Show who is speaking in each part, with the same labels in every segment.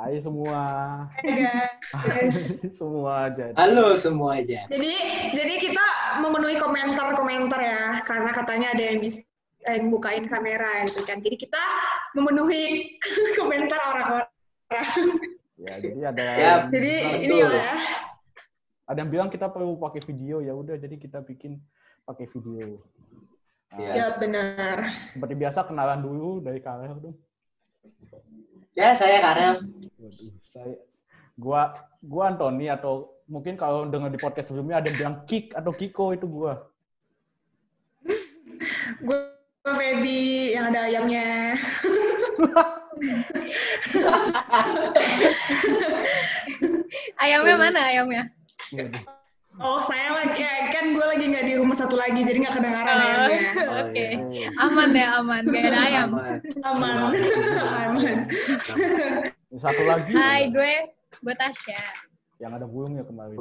Speaker 1: Hai semua.
Speaker 2: Hai guys.
Speaker 1: semua jadi.
Speaker 3: Halo semuanya.
Speaker 2: Jadi jadi kita memenuhi komentar-komentar ya karena katanya ada yang bisa yang bukain kamera gitu kan. Jadi kita memenuhi komentar orang-orang.
Speaker 1: Ya, jadi ada
Speaker 3: Ya,
Speaker 1: yang
Speaker 2: Jadi
Speaker 1: bilang-
Speaker 2: ini ya.
Speaker 1: ada yang bilang kita perlu pakai video ya udah jadi kita bikin pakai video. Nah,
Speaker 3: Ya.
Speaker 2: Benar.
Speaker 1: Seperti biasa kenalan dulu dari Karel dong.
Speaker 3: Ya, saya Karel.
Speaker 1: Waduh, saya gua gua Anthony atau mungkin kalau dengar di podcast sebelumnya ada yang bilang Kik atau Kiko itu gua.
Speaker 2: Gue Feby yang ada ayamnya.
Speaker 4: Ayamnya mana ayamnya?
Speaker 1: Waduh.
Speaker 2: Oh saya lagi ya, kan gue lagi nggak di rumah satu lagi jadi nggak kedengaran
Speaker 4: Oh,
Speaker 2: ayamnya.
Speaker 3: Oh,
Speaker 4: Oke.
Speaker 3: iya.
Speaker 4: Aman deh, aman. Gak ada ayam.
Speaker 3: Aman.
Speaker 2: Aman. Aman.
Speaker 1: Satu lagi
Speaker 4: Hai, gue gue Tasya.
Speaker 1: yang ada burungnya kemarin.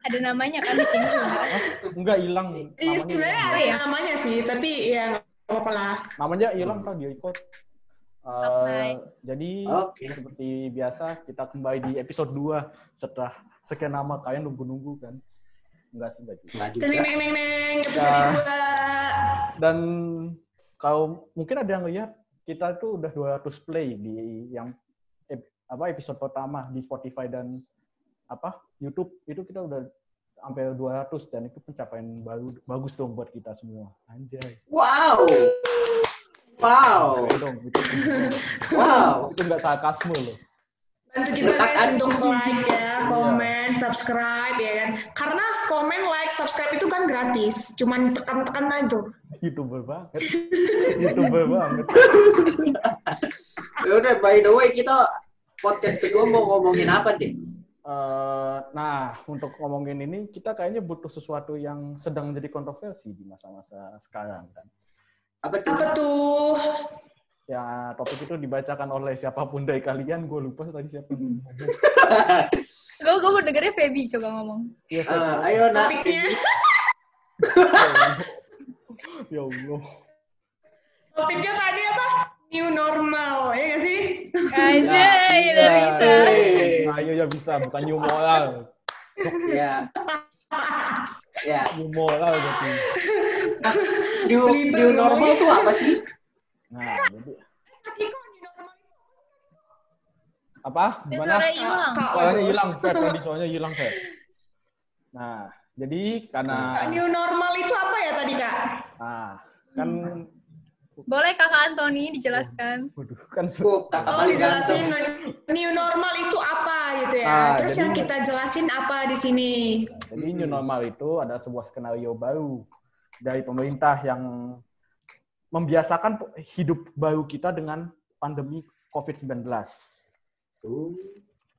Speaker 4: Ada namanya kan di sini sebenarnya.
Speaker 1: Enggak hilang.
Speaker 2: Iya
Speaker 1: namanya
Speaker 2: sebenarnya ada
Speaker 4: ya?
Speaker 2: namanya sih tapi ya nggak apa-apa lah.
Speaker 1: namanya hilang kan dia ikut. Eh,
Speaker 4: Oke.
Speaker 1: jadi
Speaker 3: Oke.
Speaker 1: seperti biasa kita kembali di episode 2 setelah sekian lama kalian nunggu-nunggu kan. Enggak sih enggak juga.
Speaker 3: Nggak juga.
Speaker 2: Neng neng neng episode
Speaker 1: Ya.
Speaker 2: dua.
Speaker 1: Dan kalau mungkin ada yang lihat kita tuh udah 200 play di yang apa episode pertama di Spotify dan apa YouTube itu kita udah hampir 200 dan itu pencapaian baru bagus dong buat kita semua. Anjay.
Speaker 3: Wow. Wow.
Speaker 1: Dong, itu,
Speaker 3: Wow.
Speaker 1: itu enggak sarkasme loh.
Speaker 2: Bantu kita guys untuk like ya, komen, subscribe ya kan. Karena komen, like, subscribe itu kan gratis. Cuman tekan-tekan aja.
Speaker 1: YouTuber banget. YouTuber banget.
Speaker 3: Ya udah, by the way, kita podcast kedua mau ngomongin apa deh?
Speaker 1: Eh, nah, untuk ngomongin ini, kita kayaknya butuh sesuatu yang sedang menjadi kontroversi di masa-masa sekarang kan.
Speaker 3: Apa tuh?
Speaker 2: Apa tuh?
Speaker 1: Ya, topik itu dibacakan oleh siapa pun dari kalian. Gue lupa tadi siapa. ngomong.
Speaker 4: Gue gue mau dengernya Feby coba ngomong.
Speaker 1: Iya,
Speaker 3: Eh,
Speaker 1: saya-
Speaker 3: ayo nak.
Speaker 2: Topiknya,
Speaker 1: ya Allah.
Speaker 2: topiknya tadi apa? New normal, ya nggak sih?
Speaker 4: Aja, udah
Speaker 1: Ya,
Speaker 4: bisa.
Speaker 1: Nah, ayo ya bisa, bukan new moral.
Speaker 3: Ya. Ya.
Speaker 1: New moral.
Speaker 3: New, new normal tuh apa sih?
Speaker 1: Nah, jadi apa? Gimana?
Speaker 4: suara hilang.
Speaker 2: Kak,
Speaker 1: Suaranya hilang. Tadi soalnya hilang, Feb. Nah, jadi karena
Speaker 2: new normal itu apa ya tadi kak?
Speaker 1: nah, kan
Speaker 4: Boleh kakak Antoni dijelaskan.
Speaker 1: waduh, kan
Speaker 3: Oh, kakak
Speaker 2: Oh dijelasin
Speaker 3: ganteng.
Speaker 2: new normal itu apa gitu ya.
Speaker 1: Ah,
Speaker 2: Terus
Speaker 1: jadi-
Speaker 2: yang kita jelasin apa di sini?
Speaker 1: Jadi new normal itu adalah sebuah skenario baru dari pemerintah yang membiasakan hidup baru kita dengan pandemi COVID-19.
Speaker 3: Oh,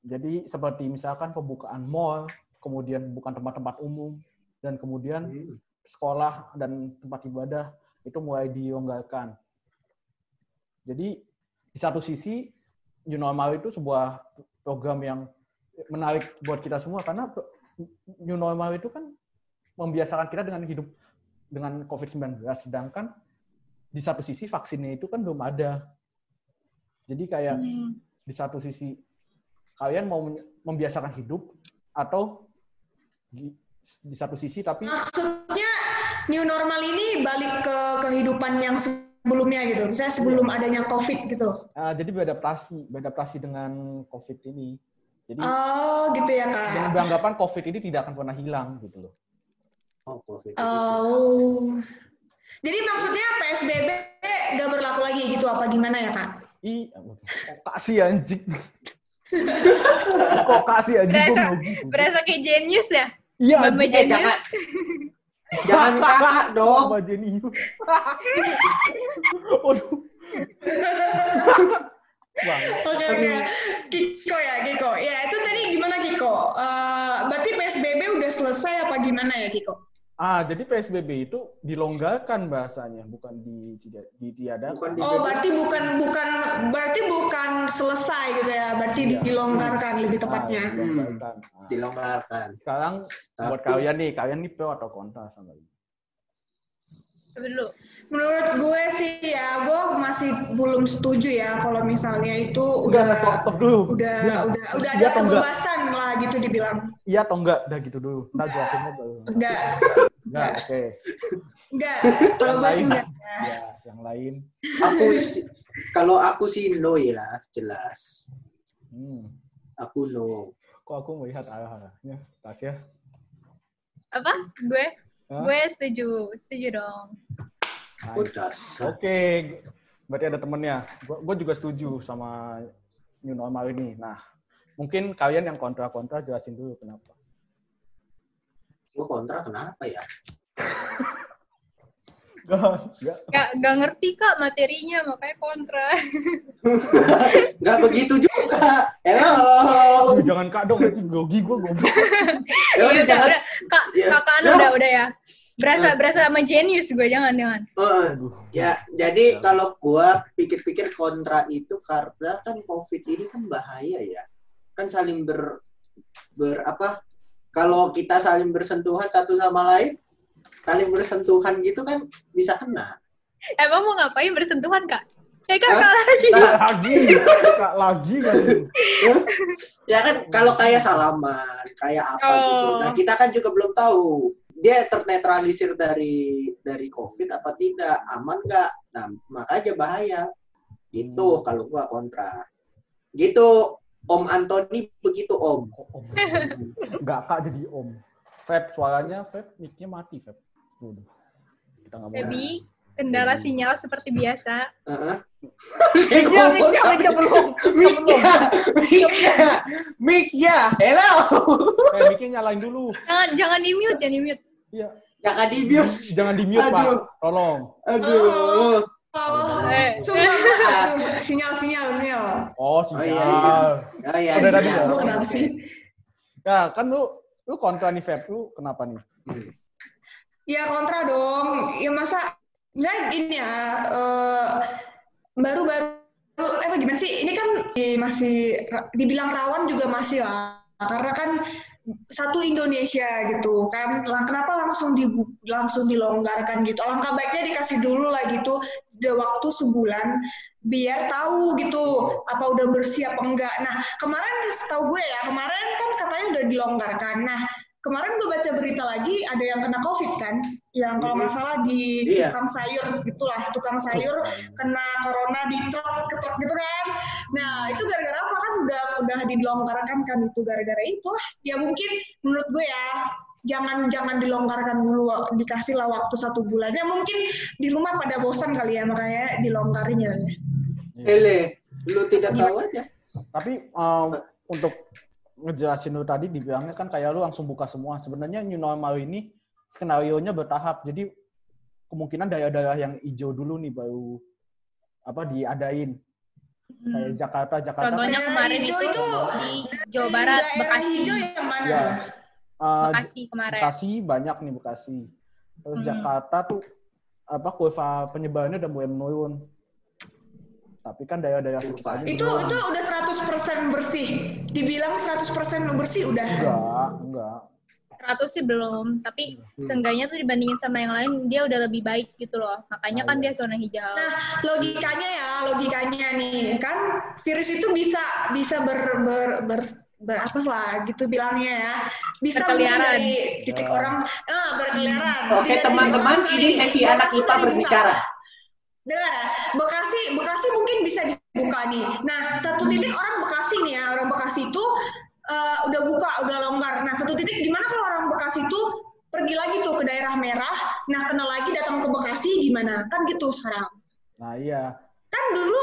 Speaker 1: Jadi seperti misalkan pembukaan mall, kemudian bukan tempat-tempat umum, dan kemudian
Speaker 3: hmm.
Speaker 1: sekolah dan tempat ibadah itu mulai dilonggarkan. Jadi di satu sisi new normal itu sebuah program yang menarik buat kita semua karena new normal itu kan membiasakan kita dengan hidup dengan COVID-19 sedangkan di satu sisi vaksinnya itu kan belum ada. Jadi kayak
Speaker 4: Hmm.
Speaker 1: di satu sisi kalian mau membiasakan hidup atau di, di satu sisi tapi
Speaker 2: Maksudnya new normal ini balik ke kehidupan yang sebelumnya gitu. Misalnya sebelum adanya COVID gitu.
Speaker 1: uh, jadi beradaptasi beradaptasi dengan COVID ini. Jadi
Speaker 2: Oh gitu ya
Speaker 1: dengan
Speaker 2: kak.
Speaker 1: beranggapan COVID ini tidak akan pernah hilang gitu loh.
Speaker 3: Oh, COVID.
Speaker 2: Oh. Jadi maksudnya PSBB nggak berlaku lagi gitu apa gimana ya kak?
Speaker 1: Ih, kok kasih anjing. kok kasih anjing gue
Speaker 4: Berasa-
Speaker 1: mau gitu.
Speaker 4: Berasa kayak genius ya?
Speaker 1: Iya anjing.
Speaker 3: Eh,
Speaker 4: Jenius.
Speaker 3: jangan. Jangan kakak dong.
Speaker 1: Mbak Jenius. Waduh.
Speaker 2: Oke oke. Kiko ya Kiko. Ya itu tadi gimana Kiko? Eh, berarti PSBB udah selesai apa gimana ya Kiko?
Speaker 1: Ah, jadi PSBB itu dilonggarkan bahasanya, bukan di tidak ditiadakan.
Speaker 3: Bukan di-
Speaker 2: Oh berarti bukan bukan berarti bukan selesai gitu ya? Berarti
Speaker 1: Iya.
Speaker 2: dilonggarkan lebih
Speaker 1: Ah,
Speaker 2: tepatnya.
Speaker 1: dilonggarkan. Ah.
Speaker 3: Dilonggarkan.
Speaker 1: Sekarang buat
Speaker 3: Tapi-
Speaker 1: kalian nih, kalian nih pro atau kontra sama ini?
Speaker 4: Dulu.
Speaker 2: Menurut gue sih ya, gue masih belum setuju ya kalau misalnya itu
Speaker 1: Udah,
Speaker 2: udah
Speaker 1: stop, stop dulu.
Speaker 2: udah
Speaker 1: Iya.
Speaker 2: udah udah
Speaker 1: Iya
Speaker 2: ada kebebasan lah gitu dibilang.
Speaker 1: Iya atau enggak? Udah gitu dulu. Ntar jelasinnya baru.
Speaker 2: Enggak,
Speaker 1: Enggak, oke.
Speaker 2: enggak. Kalau
Speaker 1: Yang
Speaker 2: gue sih
Speaker 1: lain.
Speaker 2: enggak.
Speaker 1: Ya, yang lain.
Speaker 3: Aku kalau aku sih no ya, jelas.
Speaker 1: Hmm.
Speaker 3: Aku no.
Speaker 1: Kok aku melihat arah-arahnya? Tasya?
Speaker 4: Apa? Gue?
Speaker 1: Hah?
Speaker 4: Gue setuju. Setuju dong.
Speaker 3: Aku
Speaker 1: Nice. Oke, berarti ada temennya. Gue juga setuju sama new normal ini. Nah, mungkin kalian yang kontra-kontra jelasin dulu kenapa.
Speaker 3: Gue kontra kenapa ya?
Speaker 1: Gak, gak.
Speaker 4: Gak, gak ngerti kak materinya, makanya kontra.
Speaker 3: Nggak begitu juga. Hello.
Speaker 1: Jangan kak dong, nanti grogi gue goblok.
Speaker 3: Ya
Speaker 4: Iya
Speaker 3: udah jangan.
Speaker 4: Kak, kakak
Speaker 3: Ya.
Speaker 4: udah, udah ya. Berasa, berasa sama jenius gue, jangan, jangan.
Speaker 1: Aduh.
Speaker 3: Ya, jadi kalau gua pikir-pikir kontra itu karena kan COVID ini kan bahaya ya. Kan saling ber ber apa? Kalau kita saling bersentuhan satu sama lain, saling bersentuhan gitu kan bisa kena.
Speaker 4: Emang mau ngapain bersentuhan kak? Eh kak,
Speaker 3: Hah?
Speaker 4: kak lagi.
Speaker 3: Nah,
Speaker 1: Lagi, kak lagi kan.
Speaker 3: ya kan kalau kayak salaman, kayak apa gitu.
Speaker 4: Oh.
Speaker 3: Nah, kita kan juga belum tahu dia ternetralisir dari dari COVID apa tidak, aman nggak? Nah, makanya bahaya. Gitu
Speaker 1: Hmm.
Speaker 3: kalau gua kontra. Gitu Om Antoni begitu Om.
Speaker 1: Kok om? Gak kak jadi om. Feb, suaranya Feb, mic-nya mati Feb. Waduh. Kita nggak mau.
Speaker 4: Kendala sinyal seperti biasa.
Speaker 3: Heeh.
Speaker 1: Mic-nya, mic-nya, mic-nya belum.
Speaker 3: Mic-nya, mic-nya, mic-nya. Hello.
Speaker 1: Eh, mic-nya nyalain dulu.
Speaker 4: Jangan, jangan di mute, jangan di mute.
Speaker 1: Iya.
Speaker 3: Jangan di mute.
Speaker 1: Jangan di mute, Pak. Tolong.
Speaker 3: Aduh.
Speaker 2: Oh,
Speaker 4: Eh,
Speaker 2: sumpah, sumpah. sinyal, sinyal, sinyal.
Speaker 1: Oh,
Speaker 3: Oh
Speaker 1: sinyal.
Speaker 3: iya, iya. Oh iya.
Speaker 1: Udah
Speaker 3: iya.
Speaker 1: tadi ya?
Speaker 2: Lu kenapa sih?
Speaker 1: Nah, kan lu lu kontra nih Feb, lu kenapa nih?
Speaker 2: Ya kontra dong. Ya masa, misalnya gini ya, eh, baru-baru, eh apa gimana sih? Ini kan masih, dibilang rawan juga masih lah. Karena kan satu Indonesia gitu kan, lah kenapa langsung di langsung dilonggarkan gitu? Alangkah baiknya dikasih dulu lah gitu, ada waktu sebulan biar tahu gitu apa udah bersih apa enggak. Nah kemarin setahu gue ya kemarin kan katanya udah dilonggarkan. Nah kemarin gue baca berita lagi ada yang kena covid kan, yang kalau nggak salah di
Speaker 3: Iya.
Speaker 2: tukang sayur gitulah tukang sayur kena corona di truk ke truk gitu kan. Nah itu gara-gara apa kan udah udah dilonggarkan kan itu gara-gara itulah. Ya mungkin menurut gue ya jangan jangan dilonggarkan dulu dikasih lah waktu satu bulan ya mungkin di rumah pada bosan kali ya makanya dilonggarin ya
Speaker 3: Hele, lu tidak tahu aja.
Speaker 1: Tapi um, untuk ngejelasin lu tadi dibilangnya kan kayak lu langsung buka semua. Sebenarnya new normal ini skenario nya bertahap. Jadi kemungkinan daerah-daerah yang hijau dulu nih baru apa diadain. Kayak
Speaker 4: Hmm.
Speaker 1: Jakarta, Jakarta
Speaker 4: Contohnya
Speaker 2: Daerah
Speaker 4: kemarin itu,
Speaker 2: itu
Speaker 4: di Jawa Barat, Bekasi.
Speaker 2: hijau yang mana
Speaker 1: Ya. uh,
Speaker 4: Bekasi kemarin.
Speaker 1: Bekasi banyak nih Bekasi. Terus
Speaker 4: Hmm.
Speaker 1: Jakarta tuh apa kurva penyebarannya udah mulai menurun. Tapi kan daerah-daerah sekitarnya
Speaker 2: itu itu udah 100% bersih dibilang 100% bersih udah
Speaker 1: enggak, enggak.
Speaker 4: 100 sih belum, tapi
Speaker 1: Hmm.
Speaker 4: seenggaknya tuh dibandingin sama yang lain dia udah lebih baik gitu loh. Makanya
Speaker 1: Ah,
Speaker 4: kan
Speaker 1: iya.
Speaker 4: dia zona hijau.
Speaker 2: Nah, logikanya ya, logikanya nih kan virus itu bisa bisa ber ber, ber, ber- apa lah gitu bilangnya ya. Bisa
Speaker 4: Berkeliaran.
Speaker 2: dari titik
Speaker 1: Ya.
Speaker 2: orang eh berkeliaran.
Speaker 3: Oke teman-teman, ini sesi anak IPA
Speaker 2: udah dibuka.
Speaker 3: berbicara.
Speaker 2: Dengar ya, Bekasi, Bekasi mungkin bisa dibuka nih. Nah, satu titik orang Bekasi nih ya, orang Bekasi itu eh, udah buka, udah longgar. Nah, satu titik gimana kalau orang Bekasi itu pergi lagi tuh ke daerah merah, nah kena lagi datang ke Bekasi gimana? Kan gitu sekarang.
Speaker 1: Nah, iya.
Speaker 2: Kan dulu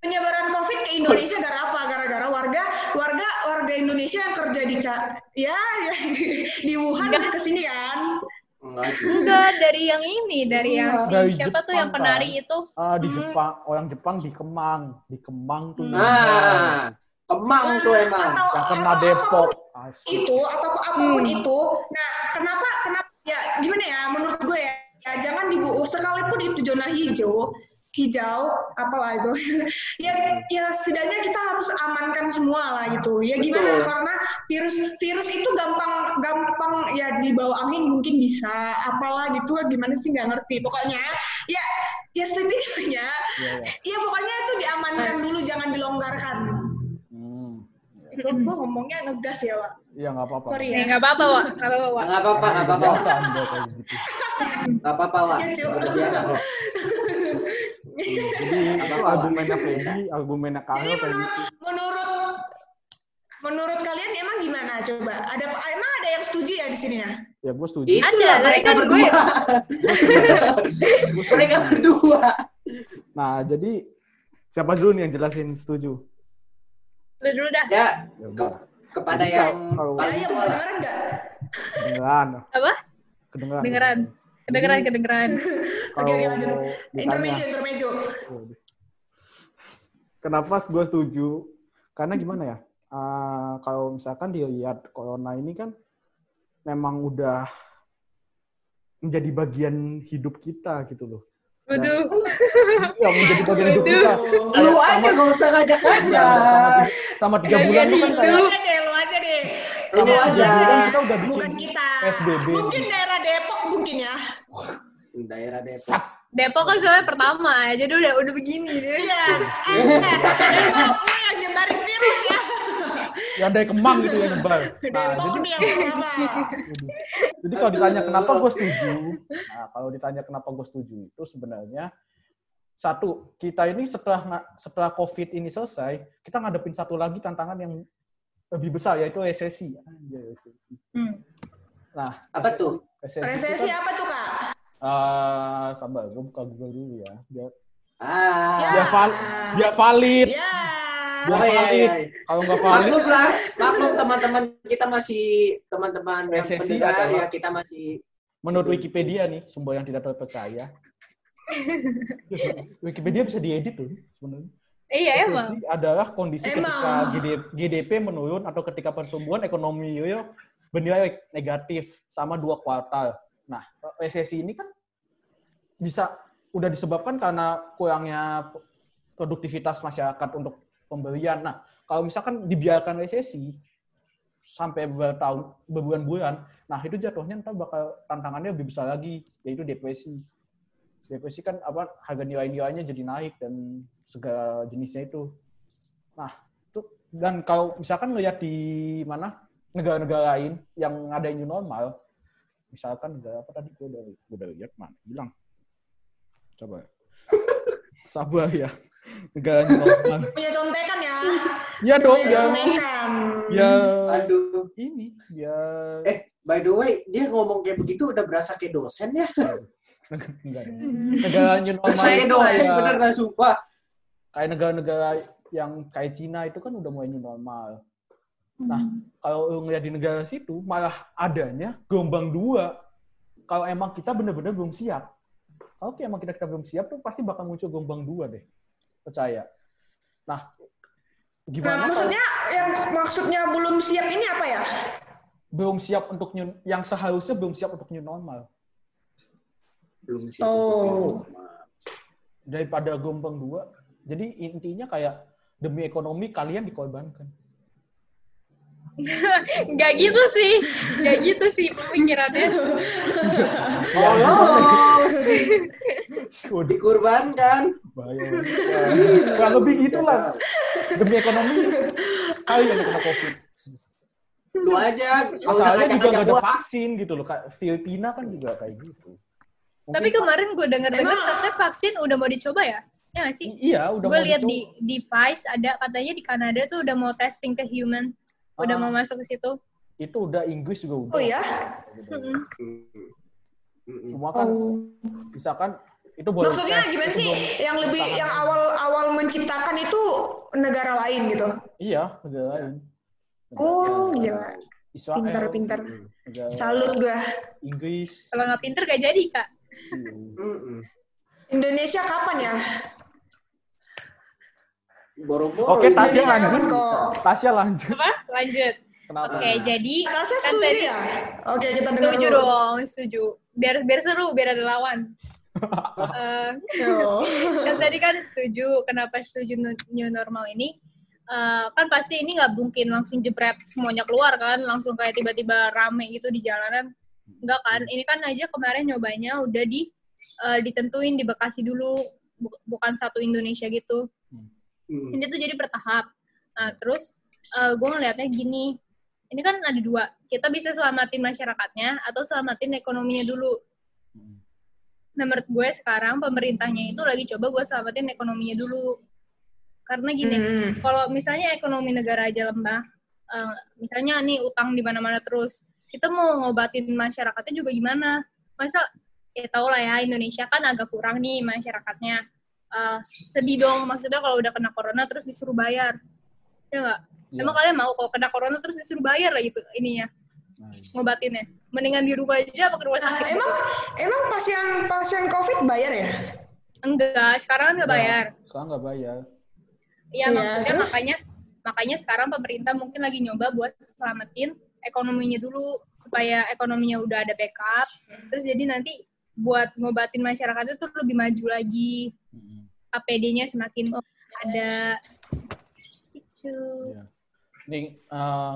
Speaker 2: penyebaran COVID ke Indonesia gara apa? Gara-gara warga warga warga Indonesia yang kerja di Ca- ya, ya di Wuhan ke sini kan.
Speaker 3: Enggak.
Speaker 4: Enggak, dari yang ini, dari yang si
Speaker 1: Dari
Speaker 4: siapa tuh
Speaker 1: Jepang,
Speaker 4: yang penari
Speaker 1: kan?
Speaker 4: itu.
Speaker 1: Ah, di
Speaker 4: Hmm.
Speaker 1: Jepang, orang Jepang di Kemang, di Kemang tuh.
Speaker 4: Hmm.
Speaker 3: Nah, Kemang tuh emang.
Speaker 2: Atau-
Speaker 1: yang kena
Speaker 2: atau
Speaker 1: Depok.
Speaker 2: itu atau apa pun
Speaker 4: Hmm.
Speaker 2: itu. Nah, kenapa kenapa ya gimana ya menurut gue ya, ya jangan dibu sekalipun itu zona hijau hijau apalah itu ya ya setidaknya kita harus amankan semua lah gitu ya gimana
Speaker 3: Betul.
Speaker 2: karena virus virus itu gampang gam gampang ya di bawah angin mungkin bisa apalah gitu gimana sih nggak ngerti pokoknya ya ya setidaknya
Speaker 1: Iya, iya.
Speaker 2: ya pokoknya itu diamankan dulu jangan dilonggarkan
Speaker 1: Hmm.
Speaker 2: itu gue ngomongnya ngegas ya Wak
Speaker 1: Iya nggak apa-apa.
Speaker 2: sorry ya
Speaker 4: nggak apa-apa, Wak. Nggak apa-apa, Wak.
Speaker 3: Nggak apa-apa, nggak apa-apa. Nggak apa-apa, Wak.
Speaker 2: Ya,
Speaker 3: biasa.
Speaker 1: Jadi itu
Speaker 3: apa-apa.
Speaker 1: argumennya Feby, argumennya Karel
Speaker 2: Jadi menurut menurut menurut kalian emang gimana coba? Ada emang ada yang setuju ya di sini ya?
Speaker 1: Ya gue setuju.
Speaker 3: Itulah
Speaker 4: Ada,
Speaker 3: mereka
Speaker 4: gue-
Speaker 3: berdua. mereka berdua.
Speaker 1: Nah, jadi siapa dulu nih yang jelasin setuju?
Speaker 4: Lu dulu dah.
Speaker 3: Ya,
Speaker 1: Ya
Speaker 3: ke, kepada
Speaker 1: Jadi
Speaker 3: yang
Speaker 1: kalau-
Speaker 2: Ya,
Speaker 3: paling
Speaker 2: yang
Speaker 3: tua lah.
Speaker 2: kedengeran nggak?
Speaker 1: Kedengeran.
Speaker 4: Apa?
Speaker 1: Kedengeran.
Speaker 4: Kedengeran. Kedengeran, kedengeran.
Speaker 1: Kalau
Speaker 2: lanjut.
Speaker 1: ditanya,
Speaker 2: Intermezzo, intermezzo.
Speaker 1: kenapa gue setuju? Karena gimana ya? eh, kalau misalkan dilihat corona ini kan memang udah menjadi bagian hidup kita gitu loh.
Speaker 4: Waduh.
Speaker 1: Ya menjadi bagian hidup kita.
Speaker 3: Lu aja gak usah ngajak ngajak.
Speaker 1: sama tiga bulan tuh kan kayak
Speaker 2: Lu aja deh, lu aja deh.
Speaker 3: Lu
Speaker 1: sama
Speaker 3: aja.
Speaker 1: kita udah bikin
Speaker 2: Bukan kita.
Speaker 1: PSBB.
Speaker 2: Mungkin daerah Depok mungkin ya.
Speaker 3: Daerah Depok.
Speaker 1: Sat.
Speaker 4: Depok kan soalnya pertama, jadi udah udah begini deh.
Speaker 2: Iya. Eh, Depok lu yang nyebarin virus ya.
Speaker 1: Ya ada yang kemang gitu yang nyebar. Nah,
Speaker 2: Depok
Speaker 1: jadi
Speaker 2: yang pertama.
Speaker 1: Jadi kalau ditanya kenapa gue setuju, nah kalau ditanya kenapa gue setuju itu sebenarnya satu kita ini setelah setelah COVID ini selesai, kita ngadepin satu lagi tantangan yang lebih besar yaitu resesi. Anjay, resesi.
Speaker 4: Hmm.
Speaker 1: Nah,
Speaker 3: Apa tuh?
Speaker 1: Resesi,
Speaker 2: Resesi
Speaker 1: kan,
Speaker 2: apa tuh, Kak?
Speaker 1: Eh, sabar, gue buka Google dulu ya. Biar,
Speaker 3: Ah.
Speaker 1: biar, val- biar valid.
Speaker 2: Ya.
Speaker 1: Biar
Speaker 3: Oh, iya,
Speaker 1: valid.
Speaker 3: iya, iya.
Speaker 1: Kalau nggak valid,
Speaker 3: Maklum lah, maklum teman-teman kita masih teman-teman yang pendengar ya kita masih
Speaker 1: menurut Wikipedia nih, sumber yang tidak terpercaya. Wikipedia bisa diedit tuh sebenarnya.
Speaker 4: Iya emang.
Speaker 1: Resesi adalah kondisi
Speaker 2: Emang.
Speaker 1: ketika GD- GDP menurun atau ketika pertumbuhan ekonomi real bernilai negatif sama dua kuartal. Nah, resesi ini kan bisa udah disebabkan karena kurangnya produktivitas masyarakat untuk pembelian. Nah, kalau misalkan dibiarkan resesi sampai bertahun berbulan-bulan, nah itu jatuhnya ntar bakal tantangannya lebih besar lagi, yaitu depresi. Depresi kan apa harga nilai-nilainya jadi naik dan segala jenisnya itu. Nah, itu dan kalau misalkan ngelihat di mana negara-negara lain yang ada new normal, misalkan negara apa tadi gue udah gue udah lihat mana bilang coba sabar ya negara
Speaker 2: Punya contekan ya.
Speaker 1: ya dong
Speaker 2: Punya
Speaker 1: ya
Speaker 2: contekan.
Speaker 1: ya
Speaker 3: aduh.
Speaker 1: ini ya
Speaker 3: Eh, by the way, dia ngomong kayak begitu udah berasa kayak dosen ya.
Speaker 1: enggak dong. negara new normal itu
Speaker 3: dosen bener sumpah.
Speaker 1: kayak negara-negara yang kayak Cina itu kan udah mulai new normal Nah, kalau lu ngeliat di negara situ, malah adanya gelombang dua. Kalau emang kita bener-bener belum siap. Kalau emang kita, kita belum siap tuh pasti bakal muncul gelombang dua deh. Percaya. Nah,
Speaker 2: Nah,
Speaker 1: gimana kalau
Speaker 2: maksudnya yang maksudnya belum siap ini apa ya?
Speaker 1: belum siap untuk new, yang seharusnya belum siap untuk new normal.
Speaker 3: Belum sih.
Speaker 2: Oh.
Speaker 1: Daripada gelombang dua. Jadi intinya kayak demi ekonomi kalian dikorbankan.
Speaker 4: Nggak gitu sih. Nggak gitu sih pemikirannya.
Speaker 3: Tolong
Speaker 1: Waduh,
Speaker 3: dikurbankan.
Speaker 1: bahaya. Kurang lebih gitu lah. Demi ekonomi kalian yang kena COVID.
Speaker 3: Lu aja,
Speaker 1: Masalahnya juga nggak ada vaksin gitu loh. Filipina kan juga kayak gitu. Mungkin
Speaker 4: Tapi kemarin gue denger-denger
Speaker 2: Emang-
Speaker 4: katanya vaksin udah mau dicoba ya? Ya sih?
Speaker 1: Iya, udah
Speaker 4: Gue
Speaker 1: mau
Speaker 4: lihat di di Vice ada katanya di Kanada tuh udah mau testing ke human. Udah
Speaker 1: Ah.
Speaker 4: mau masuk ke situ.
Speaker 1: itu udah Inggris juga udah.
Speaker 2: Oh ya?
Speaker 1: Semua kan
Speaker 2: Oh.
Speaker 1: misalkan itu boleh
Speaker 2: Maksudnya
Speaker 1: tes,
Speaker 2: gimana sih?
Speaker 1: belum-
Speaker 2: Yang lebih yang awal-awal menciptakan itu negara lain gitu.
Speaker 1: Iya, negara lain. Negara
Speaker 2: Oh, gila.
Speaker 1: Israel,
Speaker 2: Pintar-pintar.
Speaker 1: negara
Speaker 2: Salut gua.
Speaker 1: Inggris.
Speaker 4: Kalau nggak pinter gak jadi kak.
Speaker 1: Iya.
Speaker 2: Indonesia kapan ya?
Speaker 3: Boro-boro.
Speaker 1: Oke, Tasya lanjut. Tasya lanjut.
Speaker 4: Apa? Lanjut.
Speaker 1: Kenapa?
Speaker 4: Oke, jadi
Speaker 2: Tasya
Speaker 4: kan
Speaker 2: setuju
Speaker 4: tadi
Speaker 2: ya? Oke, kita dengar
Speaker 4: setuju
Speaker 2: dulu.
Speaker 4: dong, setuju. Biar biar seru, biar ada lawan. Eh,
Speaker 2: Yo.
Speaker 4: kan tadi kan setuju kenapa setuju new normal ini eh, kan pasti ini nggak mungkin langsung jebret semuanya keluar kan, langsung kayak tiba-tiba rame gitu di jalanan. Enggak kan? Ini kan aja kemarin nyobanya udah di eh, ditentuin di Bekasi dulu, bu- bukan satu Indonesia gitu.
Speaker 3: Hmm.
Speaker 4: Ini tuh jadi bertahap. Nah, terus gue ngelihatnya gini, ini kan ada dua. Kita bisa selamatin masyarakatnya atau selamatin ekonominya dulu. Nah, menurut gue sekarang pemerintahnya itu lagi coba gue selamatin ekonominya dulu. Karena gini,
Speaker 2: Hmm.
Speaker 4: kalau misalnya ekonomi negara aja lemah, eh, misalnya nih utang di mana-mana terus, kita mau ngobatin masyarakatnya juga gimana? Masa ya tau lah ya Indonesia kan agak kurang nih masyarakatnya. Eh, sedih dong, maksudnya kalau udah kena corona terus disuruh bayar, ya nggak?
Speaker 1: Iya.
Speaker 4: Emang kalian mau kalau kena corona terus disuruh bayar lagi ininya
Speaker 1: Nah,
Speaker 4: ngobatinnya? Mendingan di rumah aja apa ke rumah
Speaker 2: Ah,
Speaker 4: sakit?
Speaker 2: emang emang pasien pasien COVID bayar ya?
Speaker 4: Enggak, sekarang nggak bayar.
Speaker 1: Sekarang nggak bayar.
Speaker 4: Iya,
Speaker 2: Iya,
Speaker 4: maksudnya
Speaker 2: terus?
Speaker 4: makanya makanya sekarang pemerintah mungkin lagi nyoba buat selamatin ekonominya dulu supaya ekonominya udah ada backup. Terus jadi nanti buat ngobatin masyarakatnya tuh lebih maju lagi.
Speaker 1: Mm-mm.
Speaker 4: APD-nya semakin ada itu.
Speaker 1: Iya. Nih,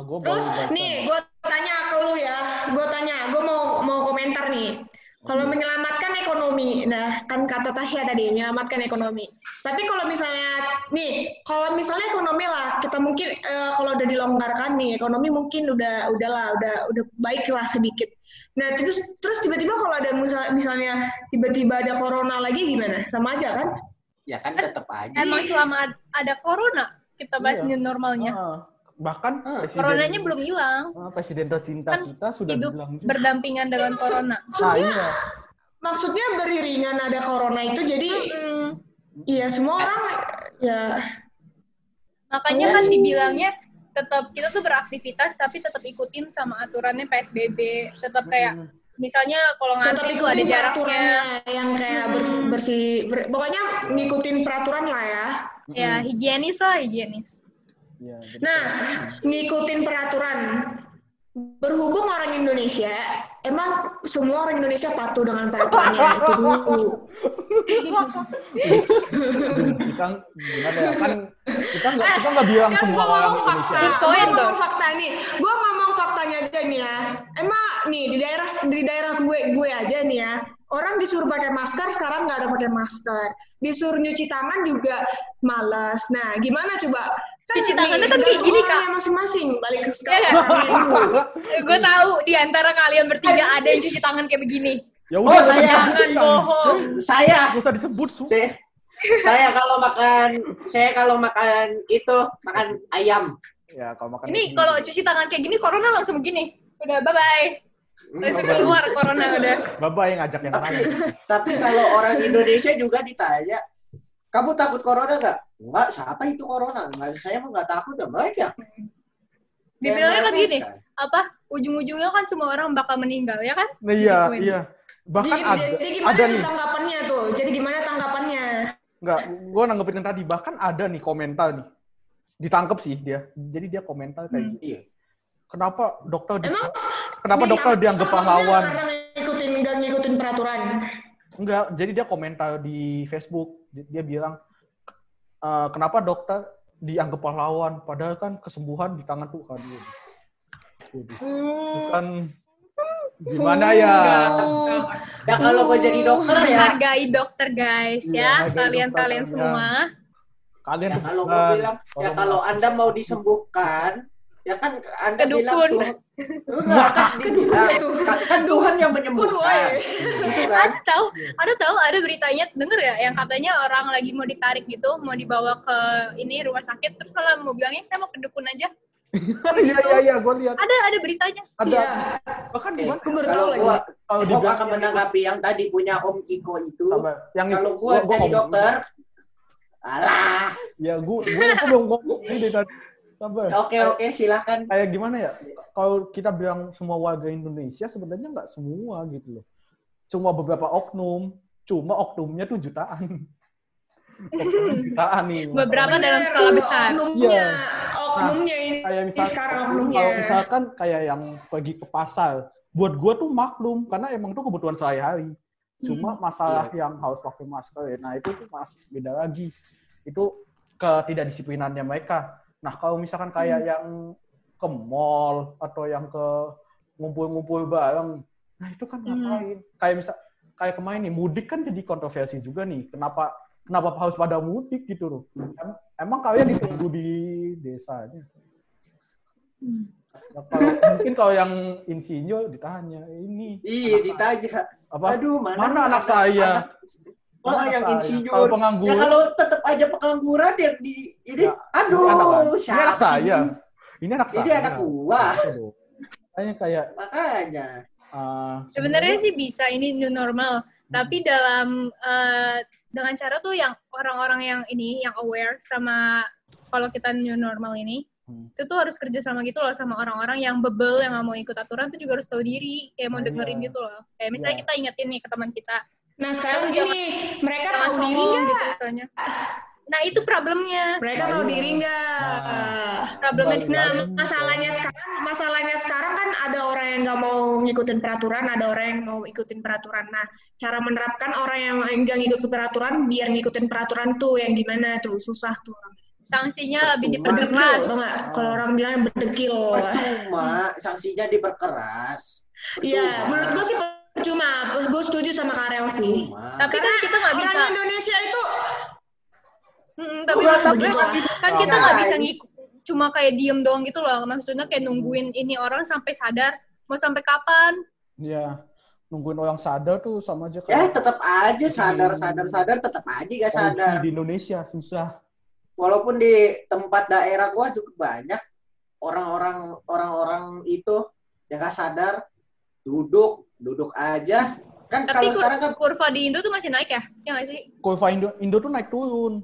Speaker 1: gue baru
Speaker 2: Terus
Speaker 1: baca.
Speaker 2: nih, gue tanya ke lu ya, gue tanya, gue mau mau komentar nih. Kalau menyelamatkan ekonomi, nah kan kata Tasya tadi menyelamatkan ekonomi. Tapi kalau misalnya nih, kalau misalnya ekonomi lah, kita mungkin eh, kalau udah dilonggarkan nih, ekonomi mungkin udah udahlah, udah udah baik lah sedikit. Nah terus terus tiba-tiba kalau ada misal- misalnya tiba-tiba ada corona lagi gimana? Sama aja kan?
Speaker 3: Ya kan tetap aja.
Speaker 4: Emang selama ad- ada corona kita bahas
Speaker 1: Iya.
Speaker 4: new normalnya.
Speaker 1: Ah, bahkan
Speaker 3: Ah.
Speaker 1: presiden,
Speaker 4: Coronanya belum hilang.
Speaker 1: ah, presiden tercinta
Speaker 4: Kan
Speaker 1: kita sudah
Speaker 4: Hidup
Speaker 1: bilang juga.
Speaker 4: berdampingan dengan corona.
Speaker 1: Nah, iya.
Speaker 2: Maksudnya beriringan ada corona itu jadi
Speaker 4: Mm-mm.
Speaker 2: Iya semua orang ya
Speaker 4: Makanya kan dibilangnya tetap kita tuh beraktivitas tapi tetap ikutin sama aturannya PSBB. Tetap kayak
Speaker 1: Mm.
Speaker 4: Misalnya kalau
Speaker 2: tetap
Speaker 4: ngantri tuh ada jaraknya.
Speaker 2: yang kayak bers- bersih ber- pokoknya ngikutin peraturan lah ya.
Speaker 4: Ya, higienis lah, higienis.
Speaker 1: Iya, jadi
Speaker 2: Nah, ngikutin peraturan. Berhubung orang Indonesia, emang semua orang Indonesia patuh dengan peraturannya itu dulu.
Speaker 1: kita gimana ya kan kita nggak kita nggak bilang
Speaker 2: Kan
Speaker 1: semua orang
Speaker 2: fakta,
Speaker 1: Indonesia
Speaker 2: gua
Speaker 4: point,
Speaker 2: ngomong fakta nih. Gua ngomong faktanya aja nih ya. Emang nih di daerah di daerah gue gue aja nih ya. Orang disuruh pakai masker, sekarang nggak ada pakai masker. Disuruh nyuci tangan juga malas. Nah, gimana coba?
Speaker 4: Cuci
Speaker 2: nih,
Speaker 4: tangannya kan kayak gini, Kak.
Speaker 2: Masing-masing. Balik ke
Speaker 4: Iya
Speaker 2: sekarang.
Speaker 4: Gue tahu di antara kalian bertiga ada yang cuci tangan kayak begini.
Speaker 1: ya
Speaker 3: Oh,
Speaker 1: udah usah
Speaker 3: saya.
Speaker 4: Jangan bohong.
Speaker 3: Saya,
Speaker 1: usah disebut su
Speaker 3: saya, saya kalau makan, saya kalau makan itu makan ayam.
Speaker 1: Ya kalau makan
Speaker 4: Ini kalau cuci tangan kayak gini, corona langsung begini. Udah, bye-bye. Langsung keluar corona udah.
Speaker 1: Baba yang ngajak yang lain
Speaker 3: Tapi kalau orang Indonesia juga ditanya, kamu takut corona nggak? Enggak, siapa itu corona? Enggak, saya mah nggak takut ya mereka.
Speaker 4: Dibilangnya kan gini,
Speaker 3: Mereka.
Speaker 4: apa ujung-ujungnya kan semua orang bakal meninggal ya kan?
Speaker 1: nah, iya iya bahkan
Speaker 2: jadi,
Speaker 1: ada
Speaker 2: jadi gimana
Speaker 1: ada nih
Speaker 2: tanggapannya tuh? Jadi gimana tanggapannya?
Speaker 1: nggak gue nanggepin yang tadi bahkan ada nih komentar nih ditangkep sih dia jadi dia komentar kayak
Speaker 4: Hmm.
Speaker 1: gitu
Speaker 3: Iya.
Speaker 1: kenapa dokter di-
Speaker 2: Emang
Speaker 1: kenapa dokter
Speaker 2: apa-
Speaker 1: dianggap pahlawan
Speaker 2: Karena ngikutin dan ngikutin peraturan.
Speaker 1: Enggak, jadi dia komentar di Facebook, dia bilang, "Eh, kenapa dokter dianggap pahlawan, padahal kan kesembuhan di tangan Tuhan. Waduh.
Speaker 4: Hmm.
Speaker 1: Kan gimana ya?
Speaker 4: Enggak.
Speaker 3: Ya kalau gue jadi dokter ya,
Speaker 4: Hargai dokter guys
Speaker 1: Iya,
Speaker 4: ya, kalian-kalian
Speaker 1: dokter,
Speaker 4: semua.
Speaker 1: Kalian
Speaker 3: ya
Speaker 1: tuh
Speaker 3: kalau gue
Speaker 1: bukan
Speaker 3: bilang, ya kalau anda mau disembuhkan, ya kan anda
Speaker 4: Ke
Speaker 3: bilang
Speaker 4: dukun.
Speaker 3: Tuhan, enggak kan dibilang, kan, kan Tuhan yang menyembuhkan, gitu kan?
Speaker 4: Ada tahu, ada tahu ada beritanya denger ya yang katanya orang lagi mau ditarik gitu, mau dibawa ke ini rumah sakit terus malah mau bilangnya saya mau ke dukun aja.
Speaker 1: Iya iya iya, gue lihat
Speaker 4: Ada ada beritanya.
Speaker 1: ada
Speaker 2: Iya.
Speaker 1: bahkan
Speaker 3: Eh,
Speaker 1: gimana?
Speaker 2: Gue baru tahu
Speaker 3: kalau
Speaker 2: lagi.
Speaker 3: gua,
Speaker 1: Kalau
Speaker 3: gua
Speaker 1: dibilang
Speaker 3: akan menanggapi yang tadi punya Om Kiko itu,
Speaker 1: yang
Speaker 3: kalau gua
Speaker 1: gua
Speaker 3: jadi dokter, alah,
Speaker 1: Ya gue gue gue belum ngomong sih dari tadi. Sabar.
Speaker 3: oke oke silahkan.
Speaker 1: Kayak gimana ya? Kalau kita bilang semua warga Indonesia sebenarnya nggak semua gitu loh. Cuma beberapa oknum, cuma oknumnya tuh jutaan. Jutaan nih.
Speaker 4: Beberapa dalam skala besar.
Speaker 2: Oknumnya,
Speaker 1: Iya.
Speaker 2: oknumnya ini,
Speaker 1: kayak
Speaker 2: ini
Speaker 1: misal,
Speaker 2: sekarang oknumnya.
Speaker 1: kalau misalkan kayak yang pergi ke pasar, buat gua tuh maklum karena emang itu kebutuhan sehari-hari. Cuma masalah yang harus pakai masker, ya, nah itu tuh masih beda lagi. Itu ketidakdisiplinannya mereka. Nah, kalau misalkan kayak
Speaker 2: Hmm.
Speaker 1: yang ke mall atau yang ke ngumpul-ngumpul bareng, nah itu kan
Speaker 4: Hmm.
Speaker 1: ngapain? Kayak misal kayak kemarin nih mudik kan jadi kontroversi juga nih. Kenapa kenapa harus pada mudik gitu loh? Em- emang kalian ditunggu di desanya?
Speaker 4: Hmm.
Speaker 1: Nah, kalau, mungkin kalau yang insinyur ditanya ini
Speaker 3: Iya, ditanya.
Speaker 1: apa
Speaker 3: Aduh, mana,
Speaker 1: mana anak saya?
Speaker 3: anak- Oh,
Speaker 1: Mana
Speaker 3: yang
Speaker 1: saya?
Speaker 3: insinyur.
Speaker 1: Kalau pengangguran,
Speaker 3: Ya kalau tetap aja pengangguran ya di ini
Speaker 1: Ya,
Speaker 3: aduh,
Speaker 1: ini anak, ini anak saya.
Speaker 3: ini?
Speaker 1: Ini anak
Speaker 3: Ini
Speaker 1: saya.
Speaker 3: anak gua.
Speaker 1: Loh. Makanya kayak
Speaker 3: Makanya.
Speaker 1: uh,
Speaker 4: Sebenarnya sih bisa ini new normal, tapi dalam eh, dengan cara tuh yang orang-orang yang ini yang aware sama kalau kita new normal ini
Speaker 1: Hmm.
Speaker 4: itu tuh harus kerja sama gitu loh sama orang-orang yang bebel yang nggak mau ikut aturan tuh juga harus tahu diri kayak mau dengerin
Speaker 1: iya.
Speaker 4: gitu loh kayak misalnya
Speaker 1: Iya.
Speaker 4: kita ingetin nih ke teman kita
Speaker 2: Nah sekarang
Speaker 4: Jangan-
Speaker 2: gini, mereka
Speaker 4: jangan
Speaker 2: tahu diri
Speaker 4: songong
Speaker 2: nggak?
Speaker 4: gitu misalnya nah itu problemnya
Speaker 2: Mereka
Speaker 1: Nah,
Speaker 2: tahu
Speaker 1: iya.
Speaker 2: diri nggak?
Speaker 1: Nah,
Speaker 4: Problemnya
Speaker 2: Nah, masalahnya sekarang, masalahnya sekarang kan ada orang yang nggak mau ngikutin peraturan, ada orang yang mau ikutin peraturan. Nah, cara menerapkan orang yang nggak ngikutin peraturan, biar ngikutin peraturan tuh yang gimana tuh, susah tuh.
Speaker 4: Sanksinya lebih diperkeras?
Speaker 2: Kalau orang bilang berdekil.
Speaker 3: Percuma, sanksinya diperkeras.
Speaker 2: Iya, menurut gue sih percuma. Gue setuju sama Karel sih.
Speaker 3: Percuma.
Speaker 4: tapi kan kita nggak bisa
Speaker 2: Orang Indonesia itu
Speaker 4: Mm, tapi
Speaker 3: apa
Speaker 2: lah.
Speaker 3: gitu.
Speaker 4: kan kita nggak bisa ngikut cuma kayak diem doang gitu loh maksudnya kayak nungguin ini orang sampai sadar mau sampai kapan
Speaker 1: ya nungguin orang sadar tuh sama aja
Speaker 3: Ya
Speaker 1: kayak
Speaker 3: tetap aja sadar sadar sadar tetap aja gak sadar.
Speaker 1: di Indonesia susah.
Speaker 3: Walaupun di tempat daerah gua cukup banyak orang-orang orang-orang itu yang gak sadar duduk duduk aja kan
Speaker 4: tapi
Speaker 3: kalau
Speaker 4: kur-
Speaker 3: sekarang kan
Speaker 4: kurva di Indo tuh masih naik ya ya nggak sih
Speaker 1: Kurva Indo, Indo tuh naik turun.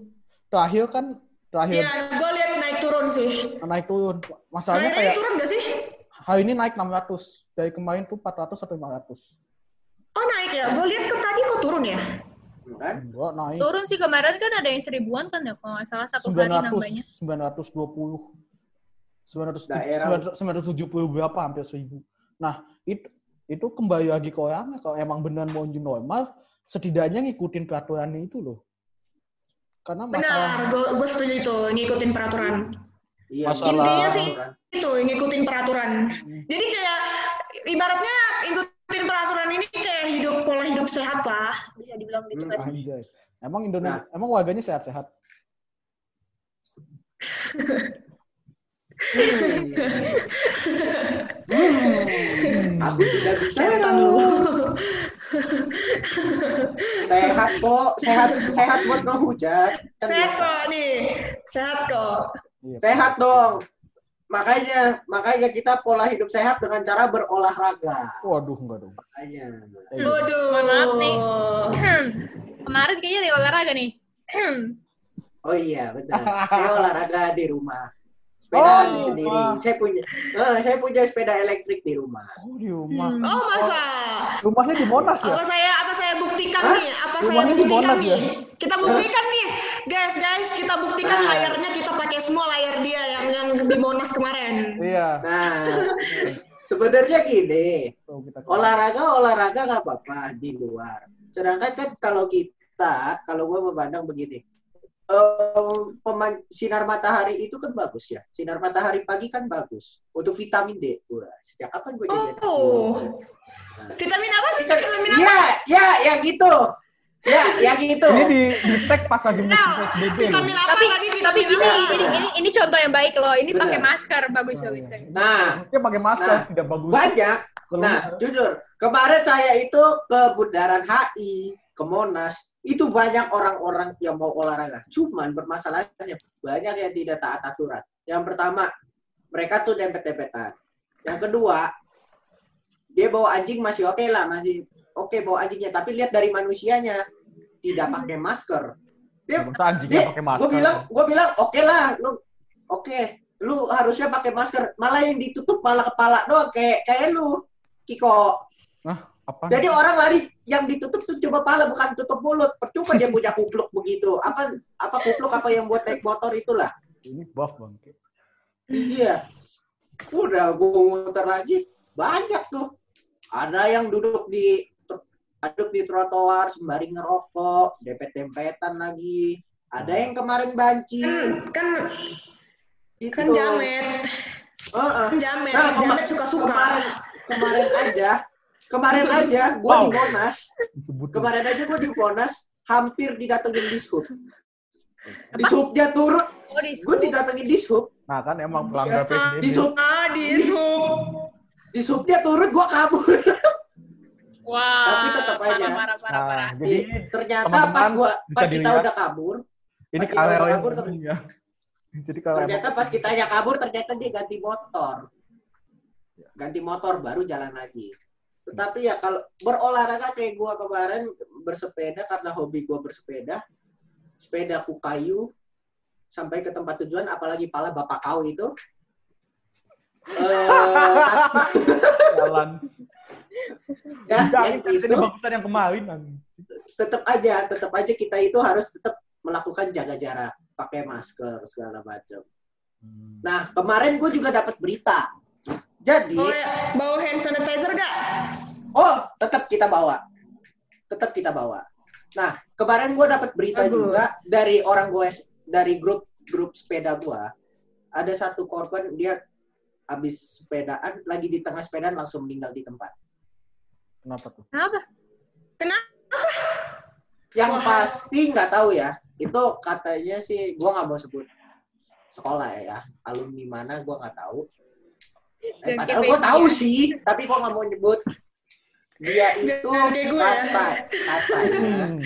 Speaker 1: Terakhir kan terakhir
Speaker 2: ya gue lihat naik turun sih.
Speaker 1: naik turun. Masalahnya
Speaker 2: Naik
Speaker 1: kayak
Speaker 2: turun gak sih?
Speaker 1: hari ini naik 600. Dari kemarin tuh 400 sampai 500.
Speaker 2: Oh naik ya. Gue lihat ke tadi kok turun ya.
Speaker 3: Kan
Speaker 1: Enggak naik.
Speaker 4: turun sih kemarin kan ada yang seribuan kan ya kalau nggak salah satu hari
Speaker 1: 900,
Speaker 4: nambahnya
Speaker 1: 920. 900,
Speaker 3: Daerah.
Speaker 1: 970 berapa hampir 1000. Nah, itu itu kembali lagi ke orangnya kalau emang benar mau new normal, setidaknya ngikutin peraturannya itu loh. Karena masalah
Speaker 2: Benar, gue gue setuju itu ngikutin peraturan.
Speaker 3: iya
Speaker 1: Masalah-
Speaker 2: Intinya sih itu ngikutin peraturan. Jadi kayak ibaratnya ngikutin peraturan ini kayak hidup pola hidup sehat lah, bisa dibilang gitu
Speaker 3: Hmm,
Speaker 2: nggak sih?
Speaker 1: anjay. Emang Indonesia emang warganya sehat-sehat.
Speaker 3: Hmm, aku tidak bisa
Speaker 2: Setan lu.
Speaker 3: sehat kok sehat sehat buat ngehujat kan
Speaker 2: Sehat
Speaker 3: biasa.
Speaker 2: kok nih, sehat kok.
Speaker 1: Iya.
Speaker 3: sehat dong makanya makanya kita pola hidup sehat dengan cara berolahraga
Speaker 1: Waduh, enggak dong.
Speaker 3: makanya
Speaker 1: Eh.
Speaker 2: Waduh.
Speaker 4: Mohon maaf nih. kemarin kayaknya di olahraga nih
Speaker 3: oh iya benar saya olahraga di rumah sepedaan
Speaker 1: Oh,
Speaker 3: sendiri
Speaker 1: rumah.
Speaker 3: saya punya eh, saya punya sepeda elektrik di rumah
Speaker 1: Oh, di rumah.
Speaker 4: Hmm.
Speaker 2: Oh masa?
Speaker 1: Rumahnya di Monas ya?
Speaker 2: Apa saya apa saya buktikan
Speaker 3: Hah?
Speaker 2: nih? Apa saya
Speaker 1: Rumahnya di
Speaker 2: buktikan
Speaker 1: Monas
Speaker 2: nih?
Speaker 1: ya?
Speaker 2: Kita buktikan nih, guys guys kita buktikan
Speaker 3: Nah.
Speaker 2: layarnya kita pakai semua layar dia yang yang di Monas kemarin.
Speaker 1: Iya.
Speaker 3: nah sebenarnya gini olahraga olahraga nggak apa-apa di luar sedangkan kan kalau kita kalau gue memandang begini eh, peman- sinar matahari itu kan bagus ya sinar matahari pagi kan bagus untuk vitamin D Wah, sejak kapan gue jadi
Speaker 2: Oh.
Speaker 3: Nah.
Speaker 2: Vitamin apa? Vitamin apa?
Speaker 3: Iya, ya, ya gitu. Ya, ya gitu.
Speaker 1: Ini di, di tag pas lagi musim
Speaker 2: Nah,
Speaker 1: PSBB
Speaker 2: vitamin apa
Speaker 4: tapi
Speaker 2: tadi?
Speaker 4: tapi
Speaker 2: apa?
Speaker 4: ini, ini ini contoh yang baik loh ini pakai masker bagus
Speaker 1: Oh,
Speaker 4: bagus
Speaker 1: iya.
Speaker 3: Nah,
Speaker 1: Harusnya pakai masker,
Speaker 3: Nah,
Speaker 1: tidak bagus.
Speaker 3: banyak.
Speaker 1: Kalau
Speaker 3: Nah,
Speaker 1: misalnya-
Speaker 3: jujur, kemarin saya itu ke Bundaran HI, ke Monas, itu banyak orang-orang yang mau olahraga. Cuman bermasalahnya banyak yang tidak taat aturan. Yang pertama, mereka tuh dempet-dempetan. Yang kedua, dia bawa anjing masih oke lah, masih oke bawa anjingnya. Tapi lihat dari manusianya, tidak pakai masker. Dia
Speaker 1: Masa anjingnya
Speaker 3: Dia-
Speaker 1: pakai masker.
Speaker 3: gue bilang gue bilang oke lah lu oke lu harusnya pakai masker. Malah yang ditutup malah kepala doang kayak kayak lu Kiko.
Speaker 1: Apa?
Speaker 3: jadi orang lari yang ditutup tuh cuma kepala bukan tutup mulut. Percuma dia punya kupluk begitu. Apa apa kupluk apa yang buat naik motor itulah.
Speaker 1: Ini buff bang.
Speaker 3: iya. Udah gue muter lagi. Banyak tuh. Ada yang duduk di duduk di trotoar sembari ngerokok dempet dempetan lagi ada yang kemarin banci
Speaker 2: kan kan
Speaker 3: Itu.
Speaker 2: Kan jamet.
Speaker 3: Heeh.
Speaker 2: Kan jamet.
Speaker 3: Nah, kema-
Speaker 2: jamet suka-suka.
Speaker 3: Kemarin, kemarin aja, kemarin aja gue di
Speaker 1: Wow.
Speaker 3: Monas,
Speaker 1: Disebut
Speaker 3: kemarin aja gue di Monas hampir didatengin dishub. Dishubnya turun,
Speaker 4: Oh, di
Speaker 3: gue didatengin dishub,
Speaker 1: Nah kan emang pelanggar PSBB.
Speaker 3: dishub,
Speaker 2: Ah, di sub.
Speaker 3: dishubnya turun, gue kabur.
Speaker 4: Wah,
Speaker 3: Tapi tetap aja.
Speaker 4: parah, parah, parah, parah.
Speaker 1: Nah, jadi
Speaker 3: Ternyata
Speaker 1: teman-teman
Speaker 3: pas gua pas kita
Speaker 1: dilihat.
Speaker 3: udah kabur,
Speaker 1: ini
Speaker 3: pas kita udah kabur, ter-
Speaker 1: ya. Jadi kalau
Speaker 3: ternyata
Speaker 1: emang-
Speaker 3: pas kita aja kabur ternyata dia ganti motor. Ganti motor baru jalan lagi. Tetapi ya kalau berolahraga kayak gua kemarin bersepeda karena hobi gua bersepeda, sepeda ku kayu sampai ke tempat tujuan apalagi pala bapak kau itu eh
Speaker 1: jalan.
Speaker 3: Ya, yang itu
Speaker 1: bagusan yang kemarin.
Speaker 3: Tetap aja tetap aja kita itu harus tetap melakukan jaga jarak pakai masker segala macam
Speaker 1: Hmm.
Speaker 3: nah kemarin gue juga dapat berita jadi
Speaker 2: Bawa, bawa hand sanitizer gak?
Speaker 3: oh tetap kita bawa tetap kita bawa nah kemarin gue dapat berita
Speaker 2: Bagus.
Speaker 3: juga dari orang gue dari grup grup sepeda gue ada satu korban dia habis sepedaan lagi di tengah sepedaan langsung meninggal di tempat
Speaker 1: Kenapa tuh?
Speaker 4: Kenapa?
Speaker 3: yang
Speaker 2: Wah.
Speaker 3: pasti nggak tahu ya itu katanya sih gue nggak mau sebut sekolah ya alumni mana gue nggak tahu eh, padahal gue tahu
Speaker 4: Peggy
Speaker 3: sih tapi gue nggak mau nyebut dia itu
Speaker 2: gue ya.
Speaker 3: kata katanya
Speaker 1: Hmm.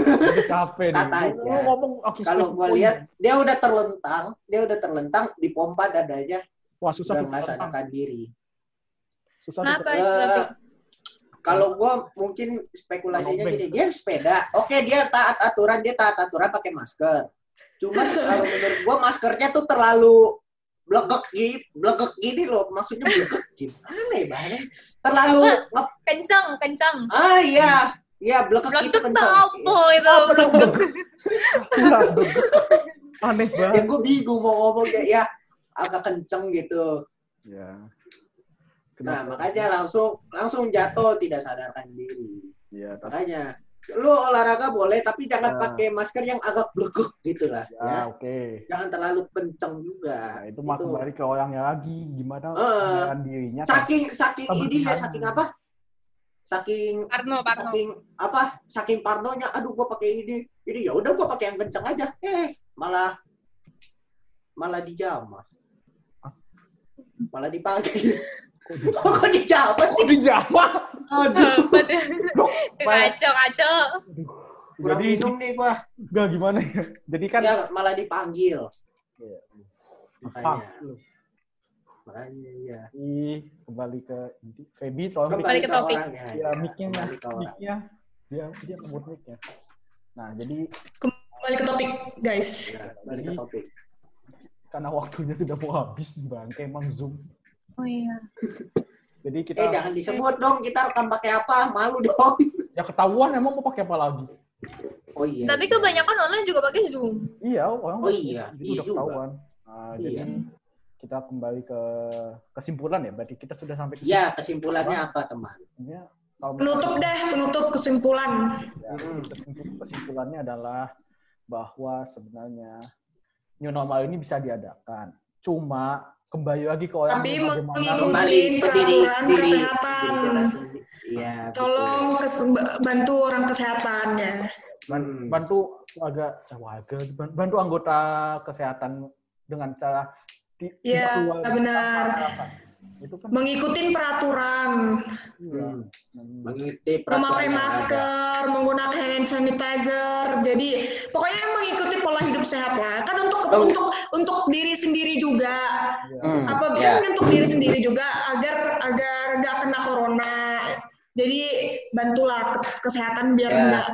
Speaker 1: Jadi capek nih.
Speaker 3: Katanya.
Speaker 1: Ngomong aku
Speaker 3: kalau gue lihat dia udah terlentang dia udah terlentang dipompa dadanya
Speaker 1: wah susah
Speaker 3: udah nggak sadarkan diri
Speaker 1: Susah
Speaker 4: Kenapa
Speaker 1: tuh.
Speaker 3: Kalau gue mungkin spekulasinya gini dia sepeda. Oke dia taat aturan dia taat aturan pakai masker. Cuma kalau menurut gue maskernya tuh terlalu blegek gini blegek gini loh. Maksudnya blegek gimana ya bahasanya terlalu nge
Speaker 4: Kencang, kencang.
Speaker 3: ah iya. Iya blegek itu
Speaker 4: Belum tuh
Speaker 3: kencang
Speaker 4: apa itu?
Speaker 1: Tuh. Aneh
Speaker 3: ya
Speaker 1: banget.
Speaker 3: gue bingung mau ngomong ya, ya agak kenceng gitu.
Speaker 1: Ya.
Speaker 3: Nah
Speaker 1: Kenapa?
Speaker 3: makanya langsung langsung jatuh tidak sadarkan diri
Speaker 1: Iya,
Speaker 3: makanya lu olahraga boleh tapi jangan
Speaker 1: Nah.
Speaker 3: pakai masker yang agak blegek gitu lah
Speaker 1: ya,
Speaker 3: ya
Speaker 1: oke.
Speaker 3: jangan terlalu kenceng juga
Speaker 1: Nah, itu mah
Speaker 3: Itu.
Speaker 1: kembali ke orangnya lagi. Gimana
Speaker 3: Eh,
Speaker 1: mengenalkan dirinya. kan?
Speaker 3: saking saking ini ya saking apa saking
Speaker 4: Parno, Parno.
Speaker 3: saking apa saking parnonya aduh gua pakai ini ini ya udah gua pakai yang kenceng aja eh malah malah dijamah malah dipakai
Speaker 1: Kok di-
Speaker 3: dijamah sih
Speaker 1: Kok di Jawa?
Speaker 3: aduh?
Speaker 4: Kacau, kacau.
Speaker 3: kurang
Speaker 1: Jadi
Speaker 3: minum nih gua
Speaker 1: enggak gimana ya? Jadi kan
Speaker 3: ya malah dipanggil
Speaker 1: Iya.
Speaker 3: makanya makanya ya
Speaker 1: Ih, kembali ke. Feby, tolong
Speaker 4: Kembali ke topik.
Speaker 1: ya mic-nya, mic-nya. Dia dia ngebut mic-nya. Nah, jadi
Speaker 2: Kembali ke topik, guys.
Speaker 3: Ya, kembali ke topik
Speaker 1: karena waktunya sudah mau habis bangke emang zoom.
Speaker 4: Oh iya.
Speaker 1: Jadi kita
Speaker 3: eh jangan disebut dong kita rekam pakai apa malu dong
Speaker 1: ya ketahuan emang mau pakai apa lagi?
Speaker 3: oh iya
Speaker 4: Tapi
Speaker 3: iya.
Speaker 4: kebanyakan online juga pakai Zoom.
Speaker 1: Iya, orang
Speaker 3: Oh iya,
Speaker 1: itu
Speaker 3: iya
Speaker 1: udah
Speaker 3: juga.
Speaker 1: ketahuan. Nah,
Speaker 3: Iya.
Speaker 1: jadi kita kembali ke kesimpulan ya. Berarti kita sudah sampai
Speaker 3: ya kesimpulannya apa teman.
Speaker 1: Kalau
Speaker 2: Penutup deh, penutup kesimpulan.
Speaker 1: Ya,
Speaker 3: Hmm.
Speaker 1: kesimpulan- kesimpulannya adalah bahwa sebenarnya new normal ini bisa diadakan. Cuma kembali lagi ke orang
Speaker 2: Tapi mengikuti
Speaker 3: kembali ke diri
Speaker 2: peraturan
Speaker 3: diri
Speaker 2: kesehatan.
Speaker 3: diri iya.
Speaker 2: Tolong kes- bantu orang kesehatan ya.
Speaker 1: Bantu warga eh, warga bantu anggota kesehatan dengan cara di,
Speaker 2: Iya,
Speaker 1: keluar
Speaker 2: benar.
Speaker 1: Itu kan
Speaker 2: Mengikuti peraturan,
Speaker 1: iya.
Speaker 3: Mengikuti peraturan
Speaker 2: memakai masker, menggunakan hand sanitizer. Jadi pokoknya mengikuti pola hidup sehat lah. Kan untuk
Speaker 3: Oh.
Speaker 2: untuk untuk diri sendiri juga.
Speaker 1: Iya.
Speaker 3: Hmm,
Speaker 2: Apa
Speaker 3: ya.
Speaker 2: kan untuk diri sendiri juga agar agar nggak kena corona. Jadi bantulah ke- kesehatan biar
Speaker 3: Ya.
Speaker 2: nggak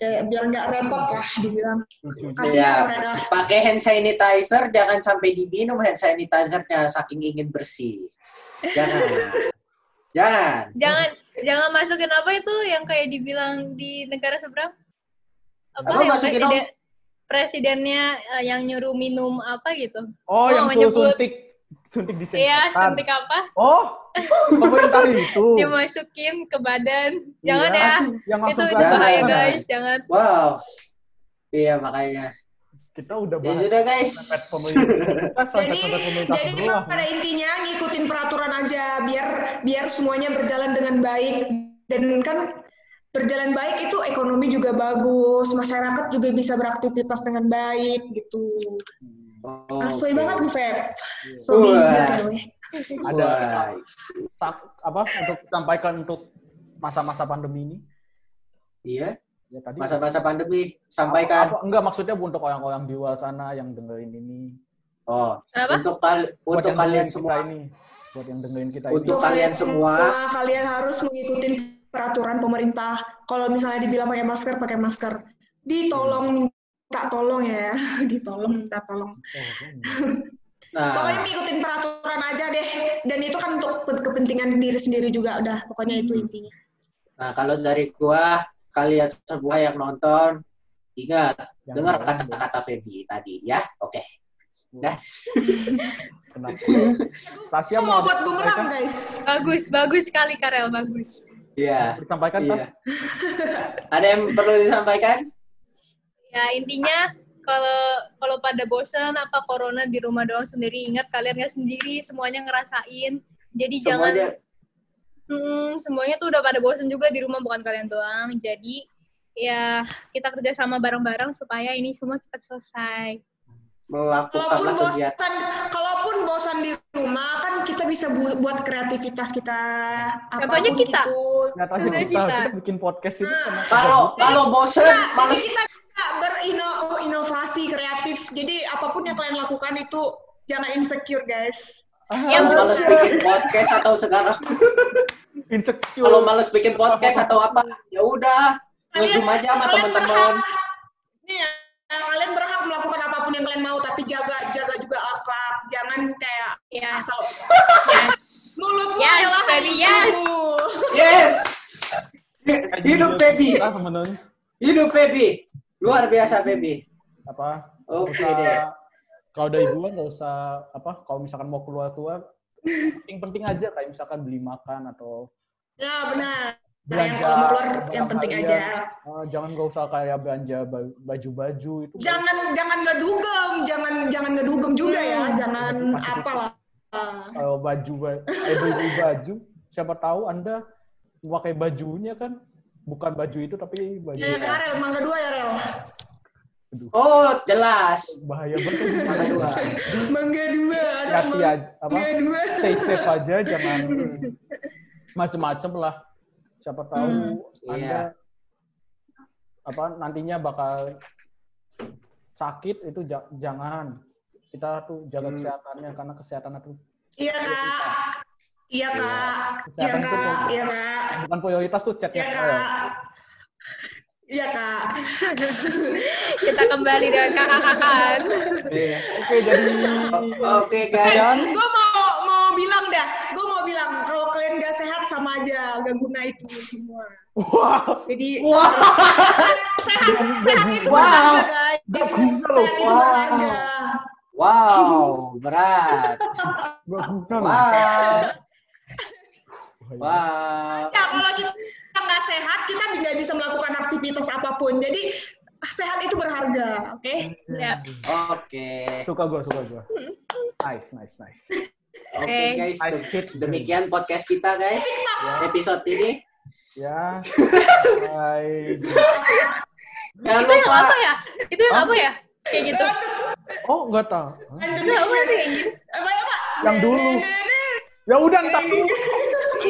Speaker 2: eh, biar nggak repot lah dibilang.
Speaker 1: Lucu.
Speaker 2: Kasihan
Speaker 3: Ya,
Speaker 2: mereka.
Speaker 3: pakai hand sanitizer jangan sampai diminum hand sanitizernya saking ingin bersih jangan jangan
Speaker 4: Jangan jangan masukin apa itu yang kayak dibilang di negara seberang? Apa,
Speaker 3: Apa
Speaker 4: yang
Speaker 3: masukin
Speaker 4: presiden presidennya eh, yang nyuruh minum apa gitu?
Speaker 1: Oh,
Speaker 4: Oh,
Speaker 1: yang
Speaker 4: menyebut-
Speaker 1: suruh suntik suntik disinfektan.
Speaker 4: Iya, suntik apa?
Speaker 1: Oh, pemerintah itu.
Speaker 4: Dimasukin ke badan. Jangan
Speaker 1: Iya,
Speaker 4: ya.
Speaker 1: Yang
Speaker 4: Itu itu bahaya guys, jangan.
Speaker 3: wow iya makanya
Speaker 1: kita udah
Speaker 3: Ya
Speaker 1: bahas
Speaker 3: sudah guys.
Speaker 1: sampai
Speaker 2: Jadi,
Speaker 1: pemerintah
Speaker 2: jadi
Speaker 1: sebelah.
Speaker 2: pada intinya ngikutin peraturan aja biar biar semuanya berjalan dengan baik dan kan berjalan baik itu ekonomi juga bagus, masyarakat juga bisa beraktivitas dengan baik gitu.
Speaker 3: Oh,
Speaker 2: Asoy
Speaker 3: oke.
Speaker 2: banget nih Feb.
Speaker 1: Iya.
Speaker 2: So ya.
Speaker 1: Ada apa untuk sampaikan untuk masa-masa pandemi ini?
Speaker 3: Iya,
Speaker 1: Ya tadi
Speaker 3: masa-masa pandemi
Speaker 1: Apa-
Speaker 3: sampaikan.
Speaker 1: apa- enggak maksudnya untuk orang-orang di luar sana yang dengerin ini.
Speaker 3: Oh,
Speaker 4: Apa?
Speaker 3: untuk kal
Speaker 1: Buat
Speaker 3: untuk kalian semua.
Speaker 1: ini. Buat yang dengerin kita
Speaker 3: Untuk
Speaker 1: ini.
Speaker 3: kalian semua.
Speaker 2: kalian harus mengikuti peraturan pemerintah. Kalau misalnya dibilang pakai masker, pakai masker. Ditolong minta tolong ya, ditolong minta tolong.
Speaker 3: Nah,
Speaker 2: Pokoknya ngikutin peraturan aja deh. Dan itu kan untuk ke- kepentingan diri sendiri juga udah. Pokoknya itu intinya.
Speaker 3: nah kalau dari gua kalian semua yang nonton ingat
Speaker 1: Yang
Speaker 3: dengar kata-kata Feby tadi ya. Oke. Dah.
Speaker 1: Kenapa? Tasya
Speaker 2: mau buat bumerang guys.
Speaker 4: Bagus, bagus sekali Karel, bagus.
Speaker 3: Iya.
Speaker 1: Disampaikan,
Speaker 3: Iya. Ada yang perlu disampaikan?
Speaker 4: Ya intinya kalau kalau pada bosan apa corona di rumah doang sendiri, ingat kalian nggak sendiri, semuanya ngerasain. Jadi jangan
Speaker 3: Semuanya
Speaker 4: Mm, semuanya tuh udah pada bosan juga di rumah bukan kalian doang. Jadi ya kita kerjasama bareng-bareng supaya ini semua cepat selesai.
Speaker 2: Kalaupun
Speaker 3: melakukan kegiatan.
Speaker 2: bosan, kalaupun bosan di rumah kan kita bisa bu- buat kreativitas kita.
Speaker 4: Contohnya kita.
Speaker 2: itu.
Speaker 1: Nyatanya
Speaker 4: Sudah
Speaker 1: kita,
Speaker 4: kita.
Speaker 1: kita bikin podcast itu
Speaker 2: Nah.
Speaker 3: Kalau kalau bosen
Speaker 2: Nah,
Speaker 3: males
Speaker 2: kita bisa berinovasi kreatif. Jadi apa pun yang kalian lakukan itu jangan insecure guys.
Speaker 4: Ya,
Speaker 3: kalau males bikin podcast atau sekarang
Speaker 1: insecure.
Speaker 3: kalau males bikin podcast atau apa ya udah nge-zoom aja sama teman-teman.
Speaker 2: Nih ya, kalian berhak melakukan apa pun yang kalian mau, tapi jaga jaga juga akhlak. Jangan kayak
Speaker 4: Ya,
Speaker 2: asal
Speaker 4: yes.
Speaker 2: mulutmu
Speaker 4: Yes,
Speaker 2: adalah
Speaker 4: baby,
Speaker 2: hidupmu.
Speaker 3: Yes. Hidup
Speaker 1: sebenarnya
Speaker 3: Hidup Feby. Luar biasa Feby.
Speaker 1: apa?
Speaker 3: Oke
Speaker 1: usah-
Speaker 3: deh.
Speaker 1: Kalau dari gua nggak usah apa? Kalau misalkan mau keluar-keluar, penting-penting aja kayak misalkan beli makan atau
Speaker 2: Ya benar. Nah, yang
Speaker 1: belanja.
Speaker 2: kalau mau keluar yang penting
Speaker 1: harian.
Speaker 2: aja.
Speaker 1: Eh, jangan nggak usah kayak belanja ba- baju-baju itu.
Speaker 2: Jangan jangan ngedugem, jangan jangan ngedugem juga ya,
Speaker 4: Hmm.
Speaker 2: jangan
Speaker 1: Masih dikit.
Speaker 2: apalah.
Speaker 1: kalau baju ba- eh, beli baju, siapa tahu anda pakai bajunya kan bukan baju itu tapi baju
Speaker 2: Ya, Karel, mangga dua ya, Rel.
Speaker 3: Oh, jelas.
Speaker 1: bahaya banget.
Speaker 3: Mangga dua.
Speaker 2: Mangga dua, ada
Speaker 1: Hati apa?
Speaker 2: dua.
Speaker 1: Stay safe aja, jangan macem-macem lah. Siapa tahu
Speaker 3: Hmm,
Speaker 1: anda
Speaker 3: iya.
Speaker 1: apa nantinya bakal sakit itu ja- jangan kita tuh jaga
Speaker 3: Hmm.
Speaker 1: kesehatannya karena kesehatan itu
Speaker 2: Iya, Kak. Iya, Kak. Iya,
Speaker 1: Kesehatan itu
Speaker 2: Kak. Iya, Kak.
Speaker 1: bukan prioritas tuh
Speaker 2: Iya,
Speaker 1: chatnya
Speaker 2: Kak. Iya, Kak.
Speaker 4: Kita kembali dengan kakak-kakan.
Speaker 3: Iya.
Speaker 1: oke jadi
Speaker 3: Oke guys.
Speaker 1: sekian
Speaker 2: Gue mau mau bilang dah, gue mau bilang kalau kalian gak sehat sama aja, gak guna itu semua.
Speaker 1: wah
Speaker 2: Jadi
Speaker 3: Wah.
Speaker 2: sehat, sehat itu
Speaker 3: Wow.
Speaker 2: guys. Sehat itu
Speaker 3: Wow. Wow, berat. Wow. Wow.
Speaker 2: Ya kalau kita nggak sehat, kita nggak bisa melakukan aktivitas apa pun. Jadi sehat itu berharga, oke?
Speaker 4: Ya.
Speaker 3: Oke.
Speaker 1: suka gua suka gua nice nice nice
Speaker 3: Oke
Speaker 4: Oke.
Speaker 3: guys. Demikian podcast kita guys.
Speaker 1: ya,
Speaker 3: Episode ini.
Speaker 1: ya. Bye.
Speaker 3: Jangan
Speaker 4: Itu yang apa ya? Itu yang apa ya? Kayak gitu.
Speaker 1: oh nggak tahu?
Speaker 4: Itu apa sih kayak gitu?
Speaker 2: Apa ya, Pak?
Speaker 1: yang dulu ya udah entar dulu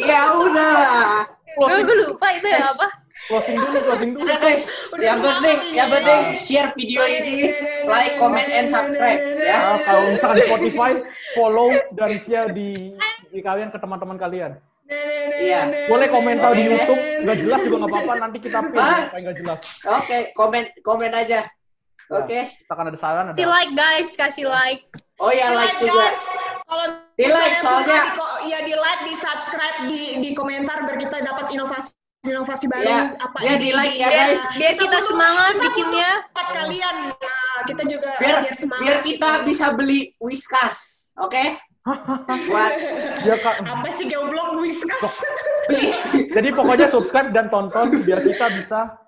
Speaker 3: Ya udah lah.
Speaker 4: Gue
Speaker 1: closing
Speaker 4: gue lupa itu yang apa.
Speaker 1: closing dulu closing dulu
Speaker 3: Udah guys. Yang penting, yang penting share video ini, like, comment, and subscribe ya.
Speaker 1: Nah, kalau misalkan di Spotify follow dan share di, di kalian ke teman-teman kalian
Speaker 3: Iya.
Speaker 1: boleh komentar di. YouTube nggak jelas juga nggak apa-apa nanti kita pin
Speaker 3: Hah?
Speaker 1: apa yang nggak jelas
Speaker 3: Oke, komen komen aja. Oke.
Speaker 1: kita akan ada saran ada
Speaker 4: Kasih like guys, kasih like.
Speaker 3: Oh ya like juga.
Speaker 2: guys. Kalau
Speaker 3: Di like, soalnya-
Speaker 2: suka, di ko- ya di like, di subscribe, di di komentar biar kita dapat inovasi inovasi baru
Speaker 3: Ya,
Speaker 2: apa
Speaker 3: ya, di like ya,
Speaker 2: Biar-
Speaker 3: guys.
Speaker 4: Biar kita
Speaker 2: butuh-
Speaker 4: semangat
Speaker 2: kita
Speaker 4: bikinnya.
Speaker 2: tempat kalian. Nah, kita juga
Speaker 3: Biar
Speaker 2: biar semangat.
Speaker 3: biar kita
Speaker 2: gitu.
Speaker 3: bisa beli Whiskas. Oke? Buat
Speaker 1: ya kak
Speaker 2: apa sih goblok whiskas?
Speaker 3: beli.
Speaker 1: jadi pokoknya subscribe dan tonton biar kita bisa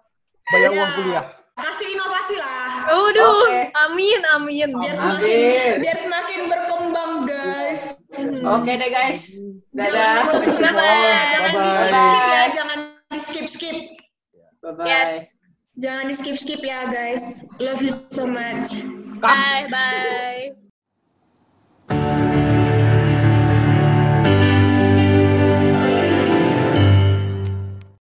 Speaker 1: bayar
Speaker 2: Ya.
Speaker 1: uang kuliah
Speaker 2: Kasih inovasi lah.
Speaker 4: Waduh,
Speaker 3: Oke.
Speaker 4: amin, amin.
Speaker 2: Biar
Speaker 3: Amin.
Speaker 2: semakin, biar semakin berkembang, guys.
Speaker 3: Oke deh guys.
Speaker 2: Jangan
Speaker 3: Dadah.
Speaker 2: Bye-bye. Jangan di skip ya,
Speaker 3: Bye.
Speaker 2: jangan di skip skip.
Speaker 3: Bye bye.
Speaker 4: Yes.
Speaker 2: Jangan di skip skip ya, guys. Love you so much.
Speaker 4: Bye, bye.